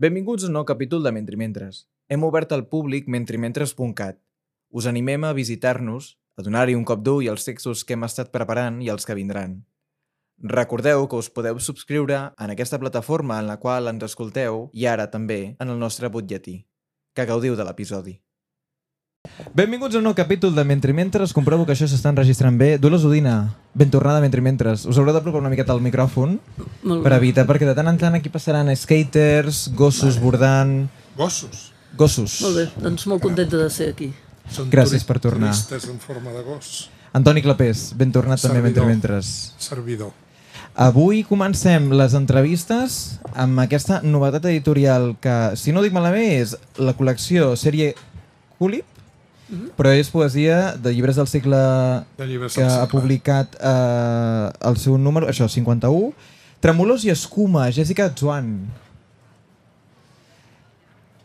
Benvinguts a un nou capítol de Mentrimentres. Hem obert al públic mentrimentres.cat. Us animem a visitar-nos, a donar-hi un cop d'ull als textos que hem estat preparant i els que vindran. Recordeu que us podeu subscriure en aquesta plataforma en la qual ens escolteu i ara també en el nostre butlletí. Que gaudiu de l'episodi. Benvinguts a un nou capítol de Mentrimentres. Comprovo que això s'està enregistrant bé. Dolors Udina, ben tornada a Mentrimentres. Us haureu d'apropar una miqueta al micròfon Molt per evitar, perquè de tant en tant aquí passaran skaters, gossos bordant... Gossos. Gossos. Molt bé, doncs molt contenta de ser aquí. Són Gràcies per tornar. Turistes en forma de gos. Antoni Clapés, ben tornat també a Servidor. Mentrimentres. Servidor. Avui comencem les entrevistes amb aquesta novetat editorial que, si no ho dic malament, és la col·lecció sèrie Culip, però és poesia de llibres del segle De llibres que del ha segle. publicat eh, el seu número, això, 51, Tremolors i Escuma, Jessica Joan.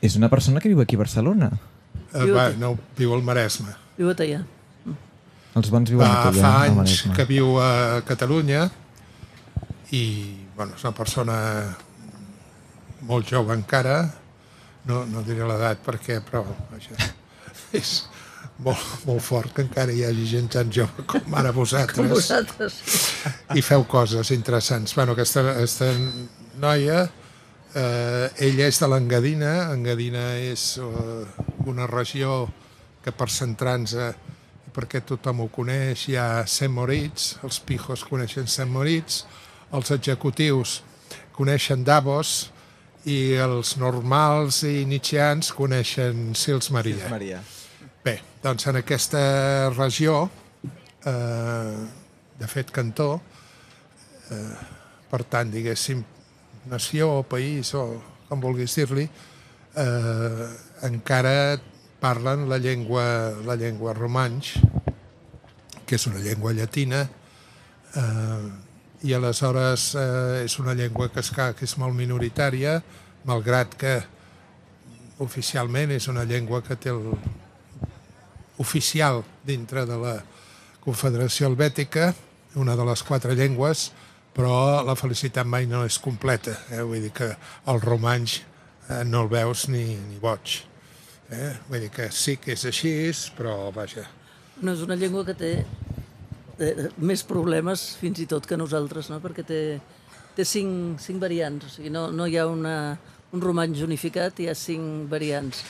És una persona que viu aquí a Barcelona. Eh, va, no, viu al Maresme. Viu a Teià. Els bons viuen Va, aquí, fa eh, al anys Maresme. que viu a Catalunya i bueno, és una persona molt jove encara, no, no diré l'edat perquè, però vaja, és molt, molt fort que encara hi hagi gent tan jove com ara vosaltres. Com vosaltres. i feu coses interessants. Bueno, aquesta, aquesta noia, eh, ella és de l'Engadina. Engadina és eh, una regió que per centrar-nos, i perquè tothom ho coneix, hi ha Sant Moritz, els pijos coneixen Sant Moritz, els executius coneixen Davos i els normals i nietzscheans coneixen Sils Maria. Maria. Bé, doncs en aquesta regió, eh, de fet Cantó, eh, per tant, diguéssim, nació o país o com vulguis dir-li, eh, encara parlen la llengua, la llengua romanx, que és una llengua llatina, eh, i aleshores eh, és una llengua que és, que és molt minoritària, malgrat que oficialment és una llengua que té el, oficial dintre de la Confederació Helvètica, una de les quatre llengües, però la felicitat mai no és completa. Eh? Vull dir que el romanx eh, no el veus ni, ni boig. Eh? Vull dir que sí que és així, però vaja. No és una llengua que té eh, més problemes fins i tot que nosaltres, no? perquè té, té cinc, cinc variants, o sigui, no, no hi ha una, un romanx unificat, hi ha cinc variants.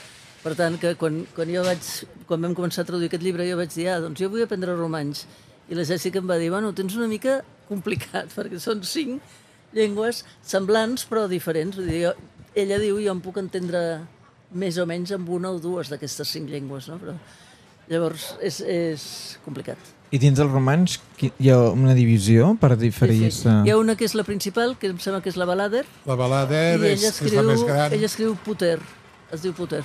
Per tant, que quan, quan jo vaig, quan vam començar a traduir aquest llibre, jo vaig dir, ah, doncs jo vull aprendre romanx. I la Jessica em va dir, bueno, tens una mica complicat, perquè són cinc llengües semblants però diferents. Vull dir, jo, ella diu, jo em puc entendre més o menys amb una o dues d'aquestes cinc llengües, no? Però llavors és, és complicat. I dins del romanç qui- hi ha una divisió per diferir-se... Hi ha una que és la principal, que em sembla que és la Balader, La Balader és, ella és escriu, la més gran. ella escriu Puter, es diu Puter.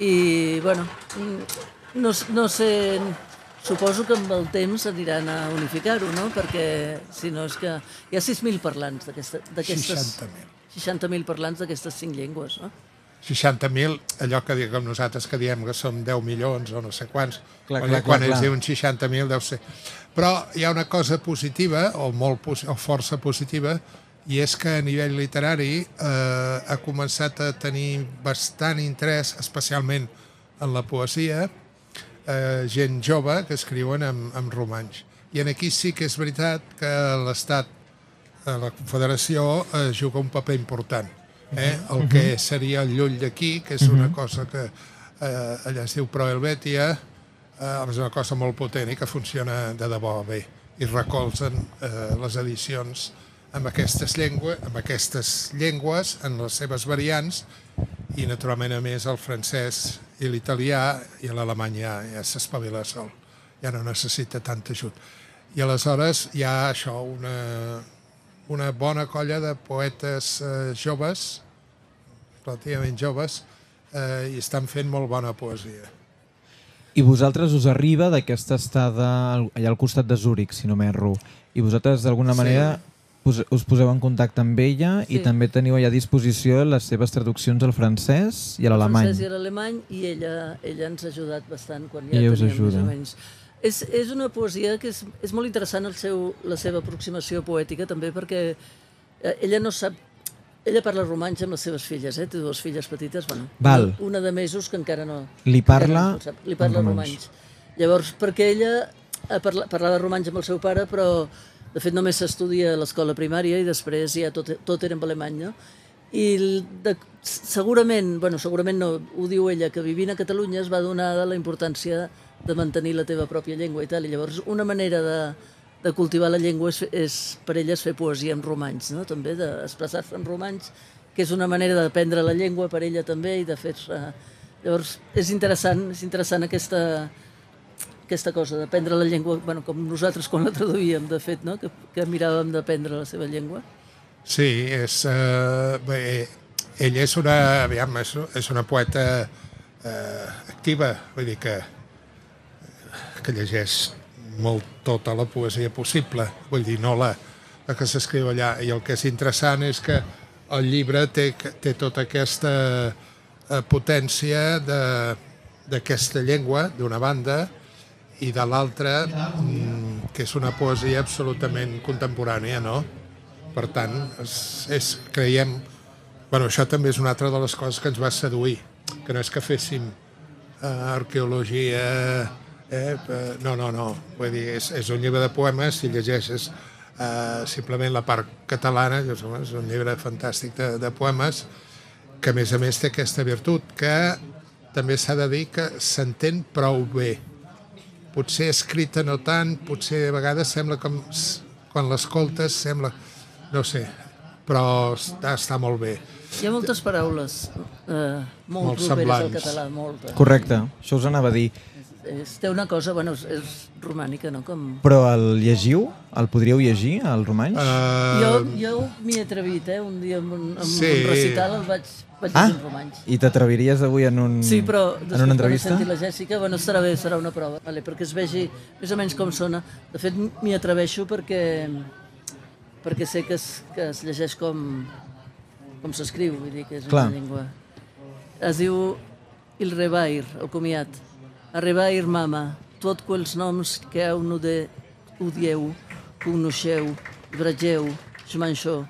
I, bueno, no, no sé, suposo que amb el temps aniran a unificar-ho, no? Perquè, si no, és que hi ha 6.000 parlants d'aquesta- d'aquestes... 60.000. 60.000 parlants d'aquestes cinc llengües, no? 60.000, allò que diguem nosaltres que diem que som 10 milions o no sé quants, Clar, quan, clar, quan clar, ells clar. diuen 60.000 deu ser. Però hi ha una cosa positiva, o molt o força positiva, i és que a nivell literari eh, ha començat a tenir bastant interès, especialment en la poesia, eh, gent jove que escriuen en, en romanx. I en aquí sí que és veritat que l'Estat, eh, la Confederació, eh, juga un paper important. Eh? El que seria el llull d'aquí, que és una cosa que eh, allà es diu Prohelvetia, eh, és una cosa molt potent i que funciona de debò bé. I recolzen eh, les edicions amb aquestes, llengües, amb aquestes llengües, en les seves variants, i naturalment a més el francès i l'italià i l'alemany ja, ja s'espavila sol, ja no necessita tant ajut. I aleshores hi ha això, una, una bona colla de poetes eh, joves, relativament joves, eh, i estan fent molt bona poesia. I vosaltres us arriba d'aquesta estada al- allà al costat de Zúrich, si no m'erro. I vosaltres, d'alguna Sí. manera, us, us poseu en contacte amb ella i Sí. també teniu allà a disposició les seves traduccions al francès i a El l'alemany. francès i l'alemany, i ella, ella ens ha ajudat bastant quan ja Ella teníem ajuda. més o menys. És, és una poesia que és, és molt interessant el seu, la seva aproximació poètica també perquè eh, ella no sap ella parla romanx amb les seves filles, eh? té dues filles petites, bueno, Val. Una, de mesos que encara no... Li parla no. Li parla romanx. romanx. Llavors, perquè ella eh, parla, parlava romanx amb el seu pare, però de fet només s'estudia a l'escola primària i després ja tot, tot era en alemany, no? I de, segurament, bueno, segurament no, ho diu ella, que vivint a Catalunya es va donar de la importància de mantenir la teva pròpia llengua i tal, i llavors una manera de, de cultivar la llengua és, és per elles fer poesia en romanys, no? també d'expressar-se en romanys, que és una manera d'aprendre la llengua per ella també i de fer-se... Llavors, és interessant, és interessant aquesta, aquesta cosa d'aprendre la llengua, bueno, com nosaltres quan la traduïem, de fet, no? que, que miràvem d'aprendre la seva llengua. Sí, és, uh, bé, ella és una, aviam, és, és una poeta uh, activa, vull dir que, que llegeix molt tota la poesia possible, vull dir, no la, la que s'escriu allà. I el que és interessant és que el llibre té, té tota aquesta eh, potència d'aquesta llengua, d'una banda, i de l'altra, mm, que és una poesia absolutament contemporània, no? Per tant, és, és, creiem... Bueno, això també és una altra de les coses que ens va seduir, que no és que féssim eh, arqueologia... Eh, eh, no, no, no. Vull dir, és, és un llibre de poemes, si llegeixes eh, simplement la part catalana, és un llibre fantàstic de, de poemes, que a més a més té aquesta virtut, que també s'ha de dir que s'entén prou bé. Potser escrita no tant, potser a vegades sembla com... Quan l'escoltes sembla... No sé, però està, està molt bé. Hi ha moltes paraules eh, molt, Molt properes al semblants. català, moltes. Correcte, això us anava a dir. És, té una cosa, bueno, és, és romànica, no? Com... Però el llegiu? El podríeu llegir, el romanx? Uh, Jo, jo m'hi he atrevit, eh? Un dia en un, en Sí. un recital el vaig, vaig ah, llegir en romanx. i t'atreviries avui en, un, Sí, però en després una quan entrevista? senti la Jèssica, bueno, estarà bé, serà una prova, vale, perquè es vegi més o menys com sona. De fet, m'hi atreveixo perquè, perquè sé que es, que es llegeix com, com s'escriu, vull dir que és Clar. una llengua... Es diu Il Rebair, el comiat. Arrebair, mama, tot quels noms que heu no de odieu, coneixeu, bregeu, xmanxó.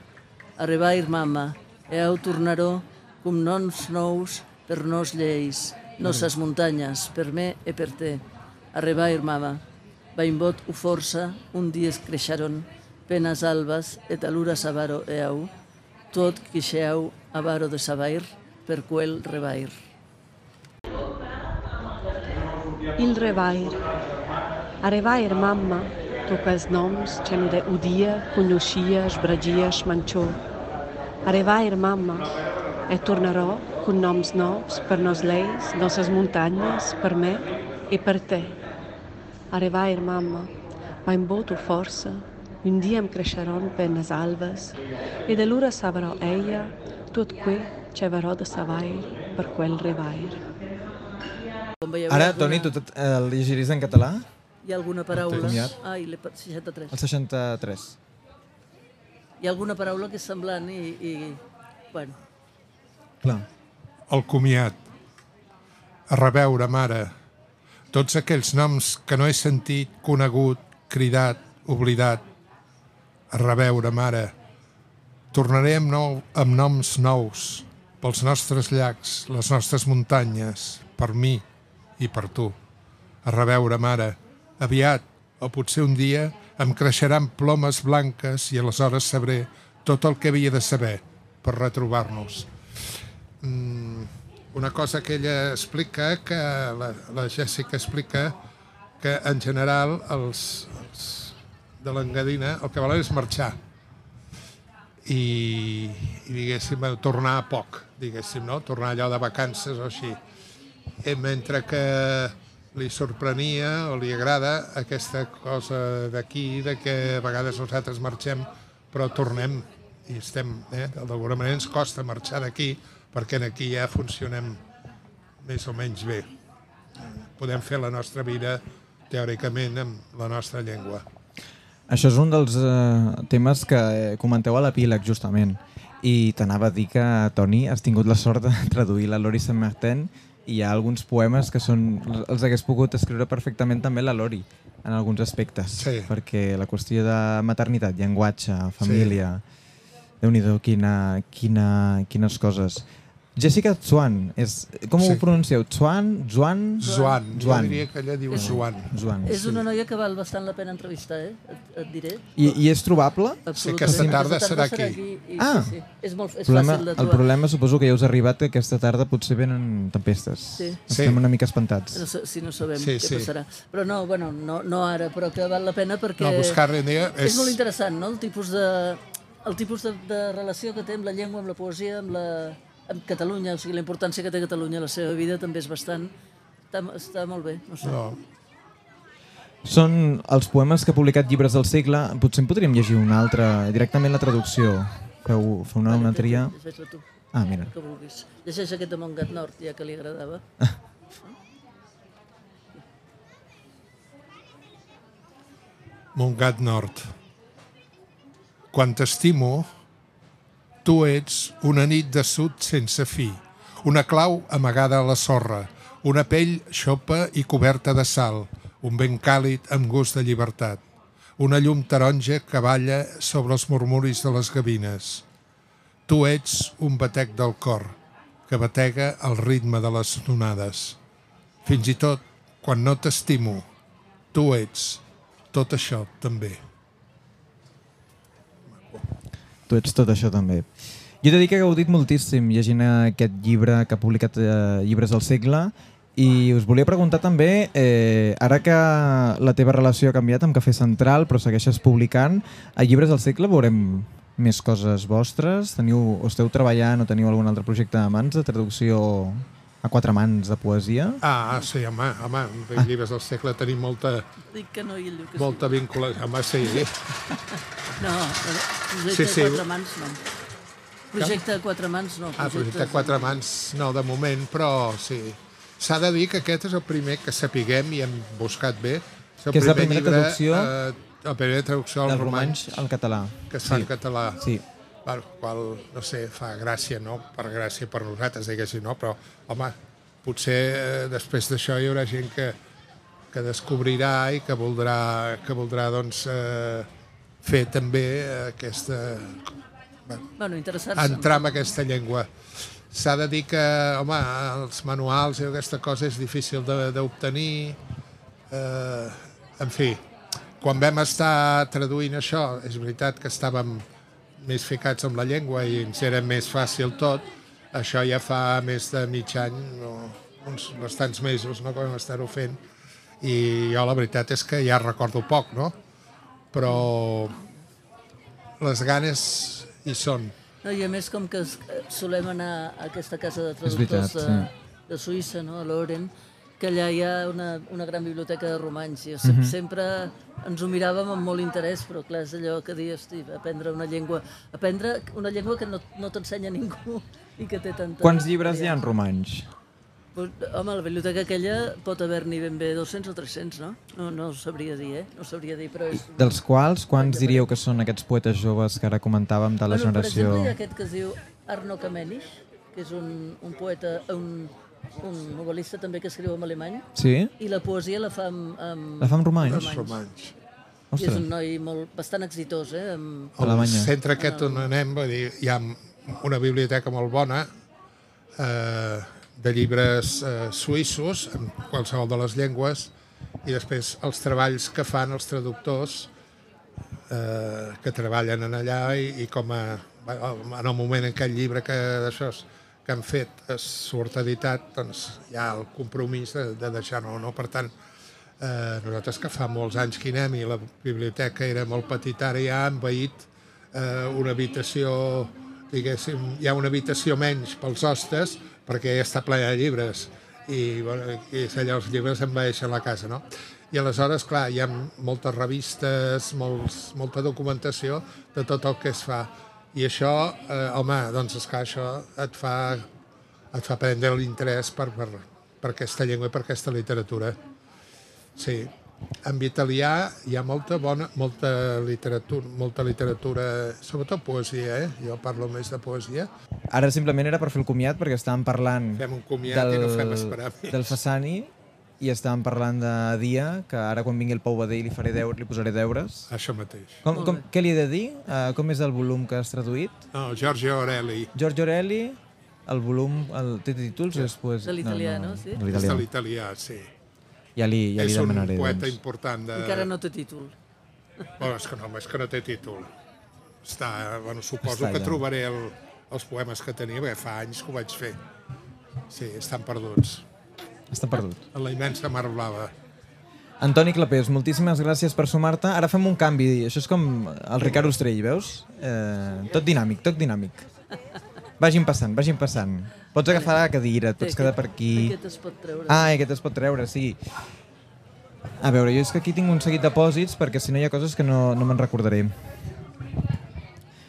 Arrebair, mama, heu tornaró com noms nous per nos lleis, nossas muntanyes, per me e per te. Arrebair, mama, baimbot u força, un dies creixaron, penes albes, et alura sabaro eau, tot quixeu avaro de sabair, per quel rebair. Il Revair. A Revair mamma, tu quels noms c'em de udia, conoscia, smanciò. A Revair mamma, e tornerò con noms nous per nos leis, nossas montanhas, per me e per te. A Revair mamma, ma in boto força, un dia em creixeron pennes alves, e de l'ura sabrò ella tot que c'averò de sabair per quel Revair. Com veieu, Ara, Toni, tu tot- el llegiries en català? Hi ha alguna paraula... Ai, l'he per- 63. El 63. Hi ha alguna paraula que és semblant i... i bueno, Clar. el comiat, a reveure, mare, tots aquells noms que no he sentit, conegut, cridat, oblidat, a reveure, mare, tornaré amb, nou, amb noms nous, pels nostres llacs, les nostres muntanyes, per mi i per tu. A reveure, mare, aviat, o potser un dia, em creixeran plomes blanques i aleshores sabré tot el que havia de saber per retrobar-nos una cosa que ella explica, que la, la Jessica explica, que en general els, els de l'engadina el que volen és marxar i, i diguéssim, tornar a poc, diguéssim, no? tornar allò de vacances o així. I mentre que li sorprenia o li agrada aquesta cosa d'aquí, de que a vegades nosaltres marxem però tornem i estem, eh? d'alguna manera ens costa marxar d'aquí perquè aquí ja funcionem més o menys bé. Podem fer la nostra vida teòricament amb la nostra llengua. Això és un dels eh, temes que eh, comenteu a l'epíleg, justament. I t'anava a dir que, Toni, has tingut la sort de traduir la Lori Saint-Martin i hi ha alguns poemes que són, els hagués pogut escriure perfectament també la Lori, en alguns aspectes. Sí. Perquè la qüestió de maternitat, llenguatge, família... Sí. Déu-n'hi-do, quina, quina, quines coses. Jessica Swan, és, com Sí. ho pronuncieu? Swan? Joan? Joan, jo diria que ella diu Joan. Joan. És una noia que val bastant la pena entrevistar, eh? Et, et diré. I, I és trobable? Absolutament. aquesta tarda Aquesta serà aquí. i, Ah. sí, sí. És, molt, és problema, fàcil de el trobar. problema suposo que ja us ha arribat que aquesta tarda potser venen tempestes. Sí. Estem Sí. una mica espantats. No, si no sabem Sí, què sí. passarà. Però no, bueno, no, no ara, però que val la pena perquè... No, buscar-li un dia és... és... molt interessant, no?, el tipus de, el tipus de, de relació que té amb la llengua, amb la poesia, amb, la, amb Catalunya, o sigui, la importància que té Catalunya a la seva vida també és bastant... Està, està molt bé, no sé. No, Són els poemes que ha publicat Llibres del segle. Potser en podríem llegir un altre, directament la traducció. Feu, feu una, una tria. Ah, mira. que vulguis. Llegeix aquest de Montgat Nord, ja que li agradava. Montgat Nord. Quan t'estimo, tu ets una nit de sud sense fi, una clau amagada a la sorra, una pell xopa i coberta de sal, un vent càlid amb gust de llibertat, una llum taronja que balla sobre els murmuris de les gavines. Tu ets un batec del cor, que batega al ritme de les onades. Fins i tot, quan no t'estimo, tu ets tot això també. Tu ets tot això també. Jo t'he dit que he gaudit moltíssim llegint aquest llibre que ha publicat eh, Llibres del segle i us volia preguntar també, eh, ara que la teva relació ha canviat amb Cafè Central però segueixes publicant, a Llibres del segle veurem més coses vostres? Teniu, o esteu treballant o teniu algun altre projecte de mans de traducció a quatre mans de poesia? Ah, sí, home, home, els llibres del segle tenim molta, Dic que no, i ell diu que molta vinculació. Home, sí, sí. No, projecte Sí, sí, sí. sí. a quatre mans no. Projecte a quatre mans no. ah, projecte a quatre mans, no, de moment, però sí. S'ha de dir que aquest és el primer que sapiguem i hem buscat bé. el Que és la primer primera traducció Eh, la primera traducció al romanx romanx al català. que es fa sí. en català. Sí. Bueno, qual, no sé, fa gràcia, no? Per gràcia per nosaltres, diguéssim, no? Però, home, potser eh, després d'això hi haurà gent que, que descobrirà i que voldrà, que voldrà doncs, eh, fer també aquesta... Bueno, interessant. entrar en aquesta llengua. S'ha de dir que, home, els manuals i aquesta cosa és difícil de- d'obtenir. Eh, en fi, quan vam estar traduint això, és veritat que estàvem més ficats amb la llengua i ens era més fàcil tot. Això ja fa més de mig any, o uns bastants mesos, no, que vam estar-ho fent. I jo la veritat és que ja recordo poc, no? Però les ganes hi són. No, I a més, com que eh, solem anar a aquesta casa de És veritat, traductors de, de Suïssa, no? a Loren, que allà hi ha una, una gran biblioteca de romanys. I mm -hmm. sempre ens ho miràvem amb molt interès, però clar, és allò que dius, hosti, aprendre una llengua, aprendre una llengua que no, no t'ensenya ningú i que té tanta... Quants llibres hi ha en romanx? Pues, home, la biblioteca aquella pot haver-n'hi ben bé 200 o 300, no? No, no ho sabria dir, eh? No ho sabria dir, però és... Dels quals, quants diríeu que són aquests poetes joves que ara comentàvem de la Bueno, per generació... exemple, hi ha aquest que es diu Arno Kamenisch, que és un, un poeta, un, un novel·lista també que escriu en alemany, Sí? i la poesia la fa amb, amb La fa en romanx? romanx. Romanys. I és un noi molt, bastant exitós, eh? Amb... Al Alemanya. centre aquest on anem, vull dir, hi ha una biblioteca molt bona eh, de llibres eh, suïssos, en qualsevol de les llengües, i després els treballs que fan els traductors eh, que treballen en allà i, i com a, en el moment en què el llibre que d'això que han fet es surt editat, doncs hi ha el compromís de, de deixar-ho, no? Per tant, eh, nosaltres que fa molts anys que anem i la biblioteca era molt petita, ara ja han veït eh, una habitació, diguéssim, hi ha una habitació menys pels hostes perquè ja està plena de llibres i, bueno, i és allò, els llibres envaeixen la casa, no? I aleshores, clar, hi ha moltes revistes, molts, molta documentació de tot el que es fa. I això, eh, home, doncs, esclar, això et fa, et fa prendre l'interès per, per, per aquesta llengua i per aquesta literatura. Sí. En italià hi ha molta bona, molta literatura, molta literatura, sobretot poesia, eh? Jo parlo més de poesia. Ara simplement era per fer el comiat perquè estàvem parlant Fem un comiat i no fem esperar més. del Fassani i estàvem parlant de dia, que ara quan vingui el Pau Badell li, faré deure, li posaré deures. Això mateix. Com, com, què li he de dir? Uh, com és el volum que has traduït? No, Giorgio Aureli, Giorgio Orelli, el volum, el, té títols? És, pues, De l'italià, no? Sí? De és de l'italià. sí. Ja li, ja li és un demanaré. poeta doncs. important de... Encara no té títol. Bueno, és que no, és que no té títol. Està, bueno, suposo Està que allà. trobaré el, els poemes que tenia, perquè fa anys que ho vaig fer. Sí, estan perduts. Està perdut. En la immensa mar blava. Antoni Clapés, moltíssimes gràcies per sumar-te. Ara fem un canvi. Això és com el Ricard Ostrell, veus? Eh, tot dinàmic, tot dinàmic. Vagin passant, vagin passant. Pots agafar la cadira, et pots quedar per aquí. Aquest es pot treure. Ah, i aquest es pot treure, sí. A veure, jo és que aquí tinc un seguit de pòsits perquè si no hi ha coses que no, no me'n recordaré.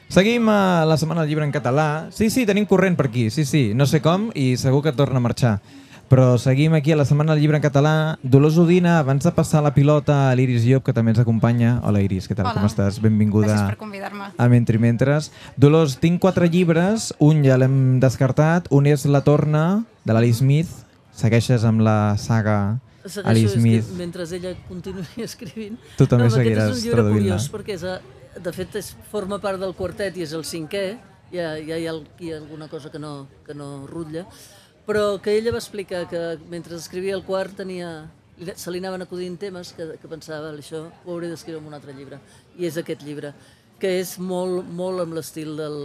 Seguim a la Setmana del Llibre en català. Sí, sí, tenim corrent per aquí, sí, sí. No sé com i segur que torna a marxar. Però seguim aquí a la Setmana del Llibre en català. Dolors Udina, abans de passar la pilota a l'Iris Llop, que també ens acompanya. Hola, Iris, què tal? Hola. Com estàs? Benvinguda Gràcies per convidar-me. a Mentri Mentres. Dolors, tinc quatre llibres, un ja l'hem descartat, un és La Torna, de l'Alice Smith, segueixes amb la saga que Smith. mentre ella continuï escrivint... Tu també però seguiràs Aquest és un llibre traduint-la. curiós perquè és, a, de fet és, forma part del quartet i és el cinquè, ja, ja hi ha aquí alguna cosa que no, que no rutlla, però que ella va explicar que mentre escrivia el quart tenia, se li anaven acudint temes que, que pensava això ho hauré d'escriure en un altre llibre. I és aquest llibre que és molt, molt amb l'estil del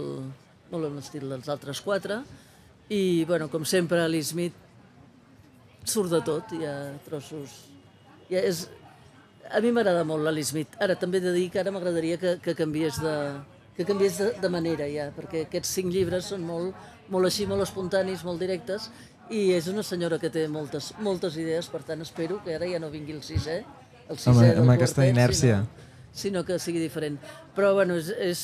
molt amb l'estil dels altres quatre. I bueno, com sempre Ali Smith surt de tot, hi ha trossos. Ja és, a mi m'agrada molt l'Ali Smith. Ara també he de dir que ara m'agradaria que, que canviés, de, que canviés de, de manera ja, perquè aquests cinc llibres són molt, molt així, molt espontanis, molt directes, i és una senyora que té moltes, moltes idees, per tant espero que ara ja no vingui el sisè, el sisè Home, del amb aquesta quartet, inèrcia. Sinó, sinó que sigui diferent. Però bueno, és, és,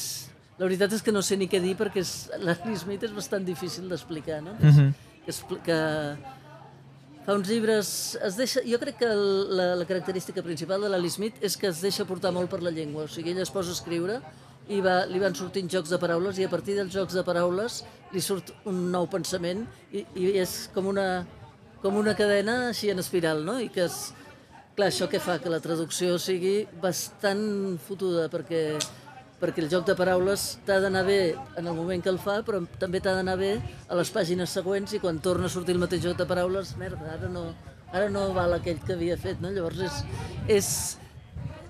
la veritat és que no sé ni què dir perquè és- l'Ali Smith és bastant difícil d'explicar, no? Mhm. és, que, expli- que fa uns llibres... Es deixa, jo crec que la, la característica principal de l'Ali Smith és que es deixa portar molt per la llengua. O sigui, ella es posa a escriure i va, li van sortint jocs de paraules i a partir dels jocs de paraules li surt un nou pensament i, i és com una, com una cadena així en espiral, no? I que és, clar, això que fa que la traducció sigui bastant fotuda perquè perquè el joc de paraules t'ha d'anar bé en el moment que el fa, però també t'ha d'anar bé a les pàgines següents i quan torna a sortir el mateix joc de paraules, merda, ara no, ara no val aquell que havia fet, no? Llavors és, és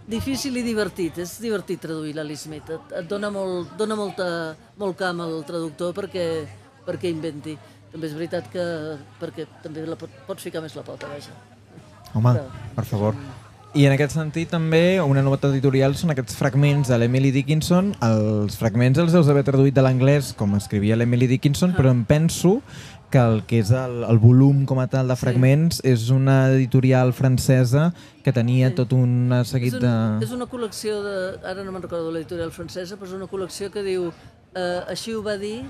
difícil i divertit, és divertit traduir l'Ali Smith, et, et dona, molt, dona molta, molt camp al traductor perquè, perquè inventi. També és veritat que perquè també la pot, pots ficar més la pota, vaja. Home, Però- per favor. I en aquest sentit també una novetat editorial són aquests fragments de l'Emily Dickinson. Els fragments els deus haver traduït de l'anglès com escrivia l'Emily Dickinson, però em penso que el que és el, el volum com a tal de fragments és una editorial francesa que tenia tot un seguit és, de... un, és una col·lecció de... Ara no me'n recordo l'editorial francesa, però és una col·lecció que diu eh, així ho va dir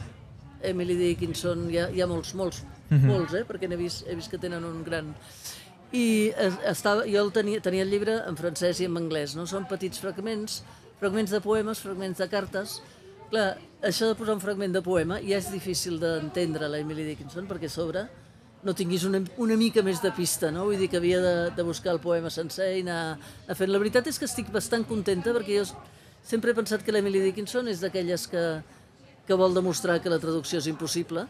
Emily Dickinson, hi ha, hi ha molts, molts, molts, eh? perquè n'he vist, he vist que tenen un gran... I es- estava, jo el tenia, tenia el llibre en francès i en anglès, no? Són petits fragments, fragments de poemes, fragments de cartes. Clar, això de posar un fragment de poema ja és difícil d'entendre la Emily Dickinson, perquè sobre no tinguis una, una mica més de pista, no? Vull dir que havia de, de buscar el poema sencer i anar, anar fent. La veritat és que estic bastant contenta perquè jo sempre he pensat que l'Emily Dickinson és d'aquelles que, que vol demostrar que la traducció és impossible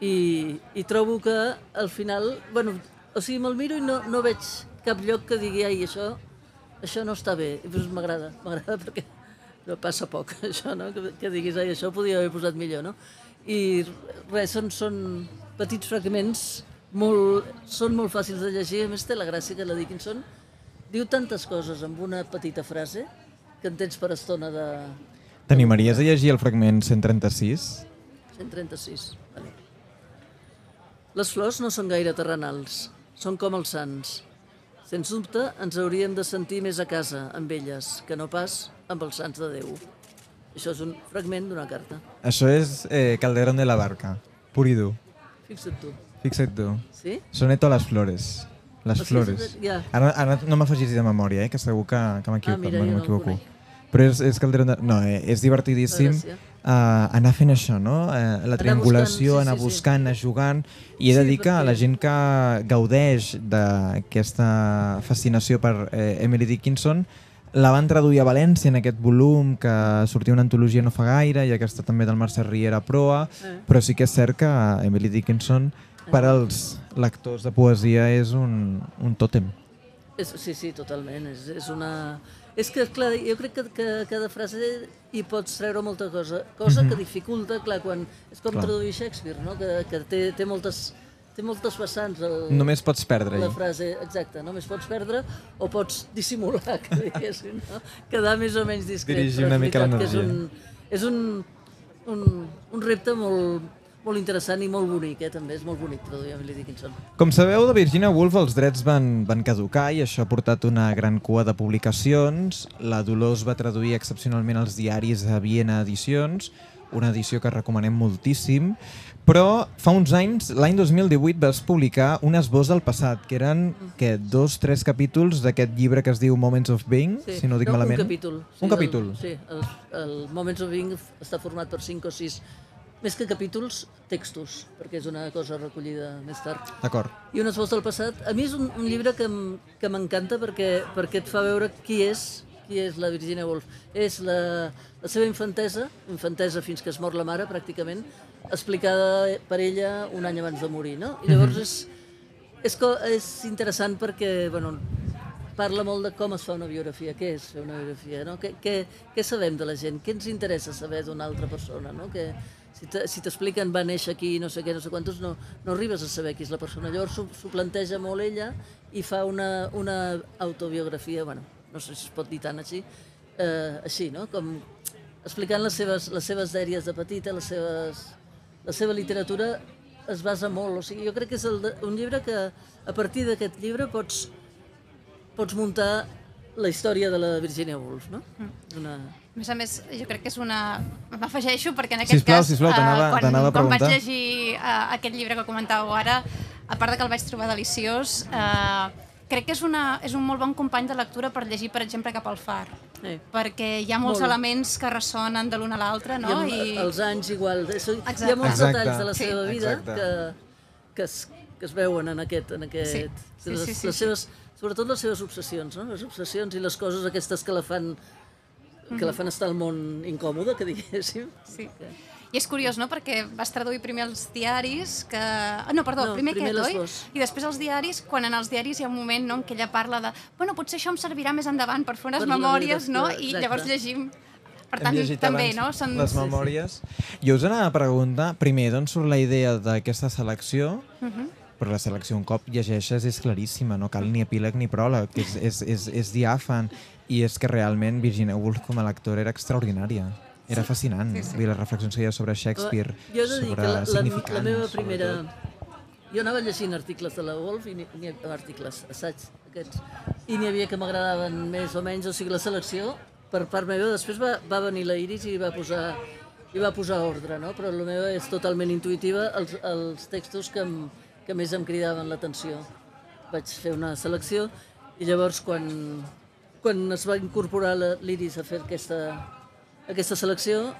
i, i trobo que al final, bueno, o sigui, me'l miro i no, no veig cap lloc que digui, ai, això, això no està bé. I doncs m'agrada, m'agrada perquè no passa poc, això, no? Que, que diguis, ai, això ho podia haver posat millor, no? I res, són, són petits fragments, molt, són molt fàcils de llegir, a més té la gràcia que la Dickinson diu tantes coses amb una petita frase que en tens per estona de T'animaries a llegir el fragment 136? 136. Vale. Les flors no són gaire terrenals, són com els sants. Sens dubte, ens hauríem de sentir més a casa amb elles que no pas amb els sants de Déu. Això és un fragment d'una carta. Això és eh, Calderón de la Barca, pur i dur. Fixa't tu. Fixa't tu. Sí? Soneto a les flores. Les O flores. ja. Ara, ara no m'afegis de memòria, eh, que segur que, que Ah, m'equivoco. mira, jo no m'equivoco. Però és, és Calderón de... No, eh, és divertidíssim Gràcia. uh, anar fent això, no? Uh, la triangulació, buscant, sí, anar sí, sí. buscant, anar jugant... I he de Sí, dir que perquè- la gent que gaudeix d'aquesta fascinació per eh, Emily Dickinson la van traduir a València en aquest volum que sortia una antologia no fa gaire i aquesta també del Mercè Riera Proa, Eh. però sí que és cert que Emily Dickinson per als lectors de poesia és un, un tòtem. És, sí, sí, totalment. És, és una... És que, clar, jo crec que, que cada frase hi pots treure molta cosa, cosa que dificulta, clar, quan... És com Clar. traduir Shakespeare, no? Que, que té, té moltes té moltes vessants el, Només pots perdre-hi. la frase, exacte, només pots perdre o pots dissimular, que diguéssim, no? quedar més o menys discret. Dirigir una mica que és un, l'energia. és un, un, un repte molt, molt interessant i molt bonic, eh? també és molt bonic traduir Emily Dickinson. Com sabeu, de Virginia Woolf els drets van, van caducar i això ha portat una gran cua de publicacions. La Dolors va traduir excepcionalment els diaris a Viena Edicions, una edició que recomanem moltíssim, però fa uns anys, l'any 2018, vas publicar un esbós del passat, que eren que, dos, tres capítols d'aquest llibre que es diu Moments of Being, si no dic no, malament. Un capítol. Un capítol. El, sí, el, el Moments of Being està format per 5 o 6, més que capítols, textos, perquè és una cosa recollida més tard. D'acord. I un esbós del passat. A mi és un, un llibre que, m'encanta perquè, perquè et fa veure qui és qui és la Virginia Woolf. És la, la seva infantesa, infantesa fins que es mor la mare, pràcticament, explicada per ella un any abans de morir, no? I llavors és, és, co- és interessant perquè, bueno, parla molt de com es fa una biografia, què és fer una biografia, no? Què, què, què sabem de la gent, què ens interessa saber d'una altra persona, no? Que, si te- si t'expliquen va néixer aquí, no sé què, no sé quantos, no, no arribes a saber qui és la persona. Llavors s'ho planteja molt ella i fa una, una autobiografia, bueno, no sé si es pot dir tant així, eh, així, no? Com explicant les seves, les seves dèries de petita, les seves, la seva literatura es basa molt, o sigui, jo crec que és el un llibre que a partir d'aquest llibre pots, pots muntar la història de la Virginia Woolf, no? Una... A més a més, jo crec que és una... M'afegeixo perquè en aquest Sisplau, cas, sisplau, eh, quan, t'anava a quan vaig preguntar. llegir uh, aquest llibre que comentàveu ara, a part de que el vaig trobar deliciós, uh, crec que és, una, és un molt bon company de lectura per llegir, per exemple, cap al far. Eh. Perquè hi ha molts Molt. elements que ressonen de l'un a l'altre, no? I, amb, els anys igual. És, hi Exacte. ha molts Exacte. detalls de la Sí. seva vida Exacte. que, que, es, que es veuen en aquest... En aquest Sí. Sí, les, sí, sí, les sí. seves, sobretot les seves obsessions, no? les obsessions i les coses aquestes que la fan que la fan estar al món incòmode, que diguéssim. Sí. I és curiós, no?, perquè vas traduir primer els diaris, que... ah, No, perdó, No, primer, primer aquest, oi? I després els diaris, quan en els diaris hi ha un moment no, en què ella parla de bueno, potser això em servirà més endavant per fer unes Per memòries, vida, no? clar, I exacte. llavors llegim... Per tant, també, abans no? Són... les memòries. Jo us anava a preguntar, primer, d'on surt la idea d'aquesta selecció? Mhm. Però la selecció un cop llegeixes és claríssima, no cal ni epíleg ni pròleg, és, és, és, és diàfan i és que realment Virginia Woolf com a lectora era extraordinària. Era fascinant. Sí, sí. Vull les reflexions que hi ha sobre Shakespeare, Jo he de dir sobre que la, la, la meva primera... sobretot. Jo anava llegint articles de la Wolf, i ni, ni articles, assaigs, aquests, i n'hi havia que m'agradaven més o menys, o sigui, la selecció, per part meva, després va, va venir la Iris i va posar, i va posar ordre, no? però la meva és totalment intuïtiva, els, els textos que, em, que més em cridaven l'atenció. Vaig fer una selecció i llavors quan, quan es va incorporar l'Iris a fer aquesta, aquesta selecció,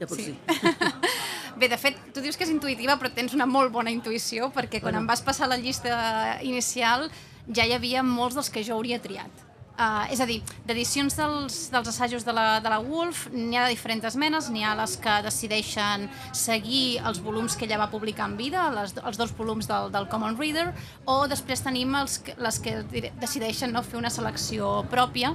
ja pots Sí. dir. Bé, de fet, tu dius que és intuïtiva, però tens una molt bona intuïció, perquè quan Bueno. em vas passar la llista inicial ja hi havia molts dels que jo hauria triat. Uh, és a dir, d'edicions dels, dels assajos de la, de la Wolf n'hi ha de diferents menes, n'hi ha les que decideixen seguir els volums que ella va publicar en vida, les, els dos volums del, del Common Reader, o després tenim els, les que decideixen no, fer una selecció pròpia,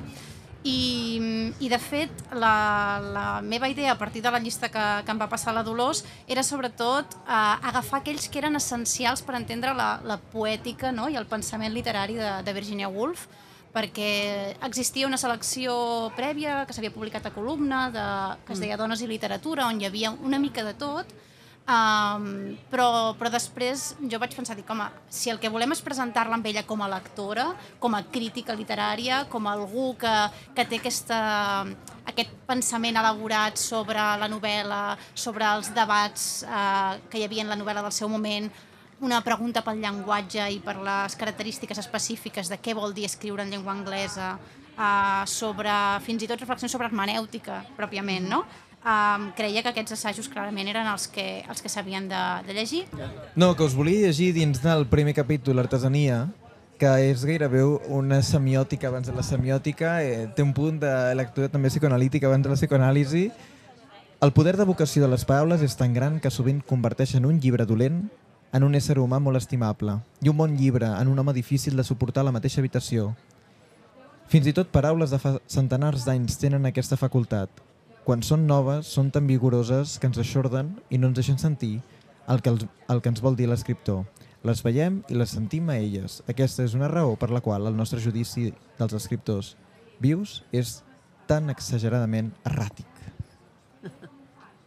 i, i de fet la, la meva idea a partir de la llista que, que em va passar la Dolors era sobretot eh, agafar aquells que eren essencials per entendre la, la poètica no? i el pensament literari de, de Virginia Woolf perquè existia una selecció prèvia que s'havia publicat a columna de, que es deia Dones i literatura on hi havia una mica de tot Um, però, però després jo vaig pensar, dic, home, si el que volem és presentar-la amb ella com a lectora, com a crítica literària, com algú que, que té aquesta, aquest pensament elaborat sobre la novel·la, sobre els debats uh, que hi havia en la novel·la del seu moment, una pregunta pel llenguatge i per les característiques específiques de què vol dir escriure en llengua anglesa, uh, sobre, fins i tot reflexions sobre hermenèutica, pròpiament, no? Um, creia que aquests assajos clarament eren els que, els que s'havien de, de llegir. No, que us volia llegir dins del primer capítol, l'artesania, que és gairebé una semiòtica abans de la semiòtica, eh, té un punt de lectura també psicoanalítica abans de la psicoanàlisi. El poder de vocació de les paraules és tan gran que sovint converteixen un llibre dolent en un ésser humà molt estimable i un bon llibre en un home difícil de suportar a la mateixa habitació. Fins i tot paraules de fa centenars d'anys tenen aquesta facultat. Quan són noves, són tan vigoroses que ens aixorden i no ens deixen sentir el que, els, el que ens vol dir l'escriptor. Les veiem i les sentim a elles. Aquesta és una raó per la qual el nostre judici dels escriptors vius és tan exageradament erràtic.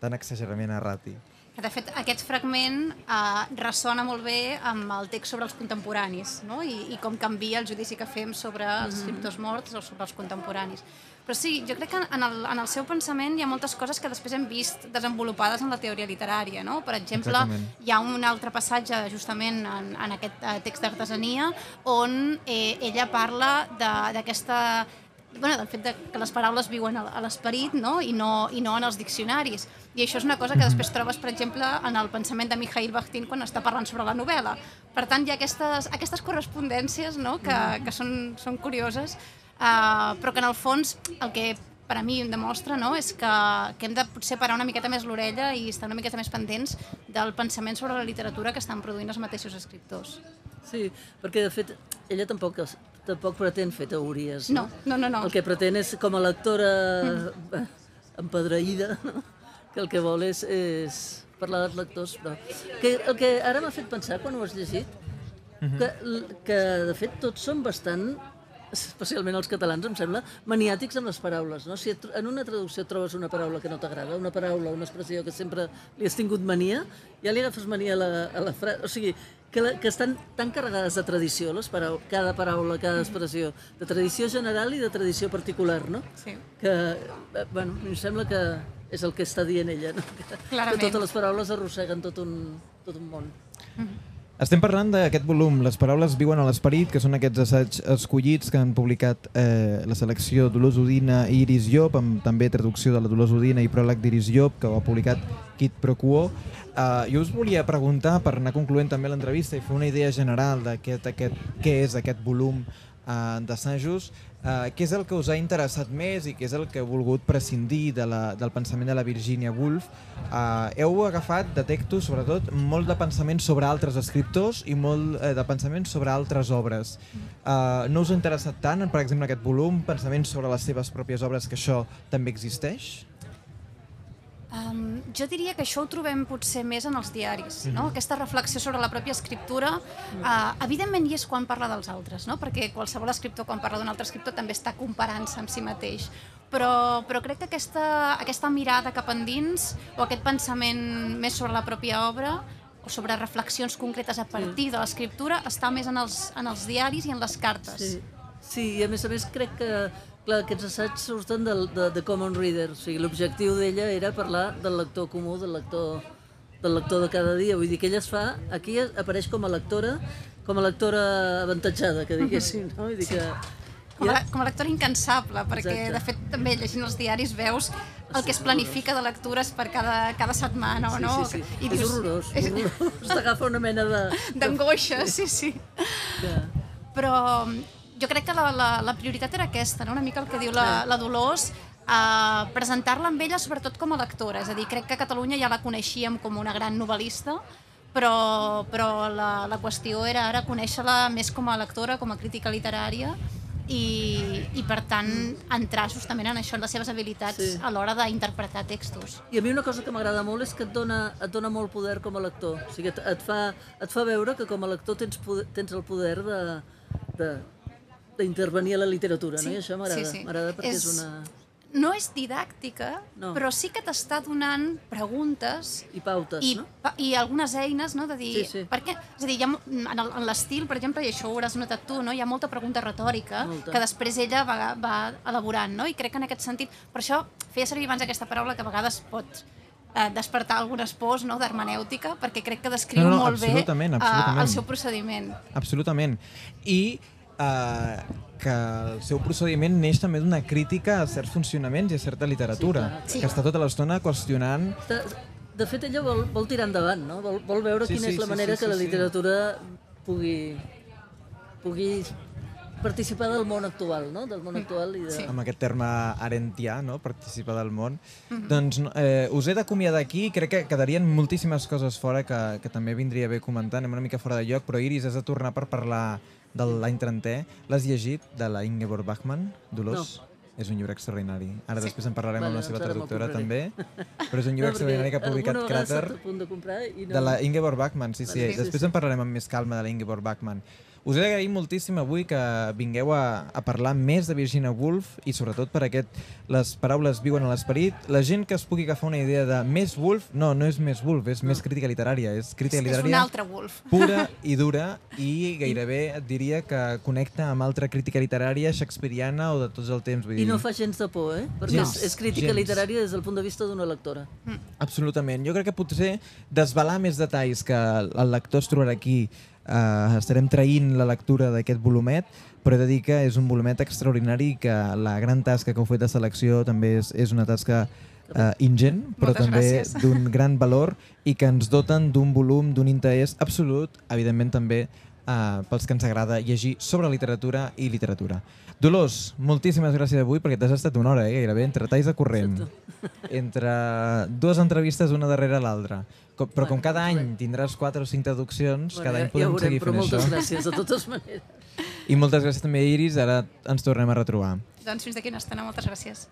Tan exageradament erràtic. De fet, aquest fragment eh, ressona molt bé amb el text sobre els contemporanis no? I, i com canvia el judici que fem sobre els escriptors morts o sobre els contemporanis. Però sí, jo crec que en el, en el seu pensament hi ha moltes coses que després hem vist desenvolupades en la teoria literària. No? Per exemple, Exactament. hi ha un altre passatge justament en, en aquest eh, text d'artesania on eh, ella parla de- d'aquesta bueno, del fet de que les paraules viuen a l'esperit no? I, no, i no en els diccionaris. I això és una cosa que després trobes, per exemple, en el pensament de Mikhail Bakhtin quan està parlant sobre la novel·la. Per tant, hi ha aquestes, aquestes correspondències no? que, que són, són curioses, uh, però que en el fons el que per a mi em demostra no? és que, que hem de potser parar una miqueta més l'orella i estar una miqueta més pendents del pensament sobre la literatura que estan produint els mateixos escriptors. Sí, perquè de fet ella tampoc, tampoc pretén fer teories. No, no, no. no. El que pretén és, com a lectora mm. empedraïda, no? que el que vol és, és parlar dels lectors. Però... Que, el que ara m'ha fet pensar, quan ho has llegit, que, que de fet tots són bastant especialment els catalans, em sembla, maniàtics amb les paraules. No? Si et- en una traducció trobes una paraula que no t'agrada, una paraula, una expressió que sempre li has tingut mania, ja li agafes mania a la, a la frase. O sigui, que, la, que estan tan carregades de tradició, les parau cada paraula, cada expressió, de tradició general i de tradició particular, no? Sí. Que, eh, bueno, em sembla que és el que està dient ella, no? Que, que totes les paraules arrosseguen tot un, tot un món. Estem parlant d'aquest volum, Les paraules viuen a l'esperit, que són aquests assaigs escollits que han publicat eh, la selecció Dolors Udina i Iris Llop, amb també traducció de la Dolors Udina i pròleg d'Iris Llop, que ho ha publicat Kit Pro Quo. Uh, jo us volia preguntar, per anar concloent també l'entrevista i fer una idea general d'aquest aquest, què és aquest volum uh, d'assajos, uh, què és el que us ha interessat més i què és el que heu volgut prescindir de la, del pensament de la Virginia Woolf. Uh, heu agafat, detecto, sobretot, molt de pensament sobre altres escriptors i molt uh, de pensament sobre altres obres. Uh, no us ha interessat tant, per exemple, aquest volum, pensament sobre les seves pròpies obres, que això també existeix? Um, jo diria que això ho trobem potser més en els diaris, no? Aquesta reflexió sobre la pròpia escriptura, uh, evidentment hi és quan parla dels altres, no? Perquè qualsevol escriptor, quan parla d'un altre escriptor, també està comparant-se amb si mateix. Però, però crec que aquesta, aquesta mirada cap endins, o aquest pensament més sobre la pròpia obra, o sobre reflexions concretes a partir de l'escriptura, està més en els, en els diaris i en les cartes. Sí, sí, i a més a més crec que clar, aquests assaigs surten del, de, de Common Reader, o sigui, l'objectiu d'ella era parlar del lector comú, del lector, del lector de cada dia, vull dir que ella es fa, aquí apareix com a lectora, com a lectora avantatjada, que diguéssim, no? Vull dir que... Com a, com a lectora incansable, perquè Exacte. de fet també llegint els diaris veus el que es planifica de lectures per cada, cada setmana o Sí, no. sí, sí. I és dius, horrorós, horrorós. T'agafa una mena de... D'angoixa, sí, sí. de... Però jo crec que la, la, la prioritat era aquesta, no? una mica el que diu la, la Dolors, uh, presentar-la amb ella sobretot com a lectora. És a dir, crec que a Catalunya ja la coneixíem com una gran novel·lista, però, però la, la qüestió era ara conèixer-la més com a lectora, com a crítica literària, i, i per tant entrar justament en això, en les seves habilitats Sí. sí. a l'hora d'interpretar textos. I a mi una cosa que m'agrada molt és que et dona, et dona molt poder com a lector. O sigui, et, et, fa, et fa veure que com a lector tens, poder, tens el poder de, de, d'intervenir a la literatura, no? I això m'agrada. sí, sí. M'agrada perquè és... És- una... No és didàctica, No. però sí que t'està donant preguntes I pautes, i, no? pa- i algunes eines no, de dir... Sí, sí. Per què? És a dir, ha, en l'estil, per exemple, i això ho hauràs notat tu, no? hi ha molta pregunta retòrica Molta. que després ella va, va elaborant, no? i crec que en aquest sentit... Per això feia servir abans aquesta paraula que a vegades pot eh, despertar algunes pors no, d'hermenèutica, perquè crec que descriu No, no, molt bé absolutament, eh, absolutament. el seu procediment. Absolutament. I eh, que el seu procediment neix també d'una crítica a certs funcionaments i a certa literatura, Sí, que està tota l'estona qüestionant De, de fet, ella vol, vol tirar endavant, no? Vol, vol veure Sí, quina sí, és la sí, manera sí, que la sí, sí. literatura pugui, pugui participar del món actual, no? Del món actual i de... Sí. amb aquest terme arentià, no? participar del món. Doncs no, eh, us he d'acomiadar aquí, crec que quedarien moltíssimes coses fora que, que també vindria bé comentar, anem una mica fora de lloc, però Iris, has de tornar per parlar de l'any 30è. L'has llegit, de la Ingeborg Bachmann, Dolors? No. És un llibre extraordinari. Ara sí. després en parlarem Vale, amb la seva traductora també, però és un llibre extraordinari que ha publicat punt de no... de la Ingeborg Bachmann, sí, sí. Vale, sí, Després sí. en parlarem amb més calma de la Ingeborg Bachmann. Us he d'agrair moltíssim avui que vingueu a, a parlar més de Virginia Woolf i sobretot per aquest Les paraules viuen a l'esperit. La gent que es pugui agafar una idea de més Woolf, no, no és més Woolf, és més crítica literària. És crítica És un literària altre Wolf. pura i dura i gairebé et diria que connecta amb altra crítica literària shakespeariana o de tots els temps. Vull I dir. no fa gens de por, eh? Perquè Gens, és, és crítica gens. literària des del punt de vista d'una lectora. Absolutament. Jo crec que potser desvelar més detalls que el lector es trobarà aquí eh, estarem traint la lectura d'aquest volumet, però he de dir que és un volumet extraordinari que la gran tasca que heu fet de selecció també és, és una tasca eh, ingent, però Moltes també d'un gran valor i que ens doten d'un volum, d'un interès absolut, evidentment també eh, pels que ens agrada llegir sobre literatura i literatura. Dolors, moltíssimes gràcies avui perquè t'has estat una hora, eh, gairebé, entre talls de corrent, entre dues entrevistes una darrere l'altra. Com, però com cada any tindràs quatre o cinc traduccions, cada any ja, ja podem veurem, seguir fent moltes això. gràcies, de totes maneres. I moltes gràcies també, Iris, ara ens tornem a retrobar. Doncs fins d'aquí una estona, moltes gràcies.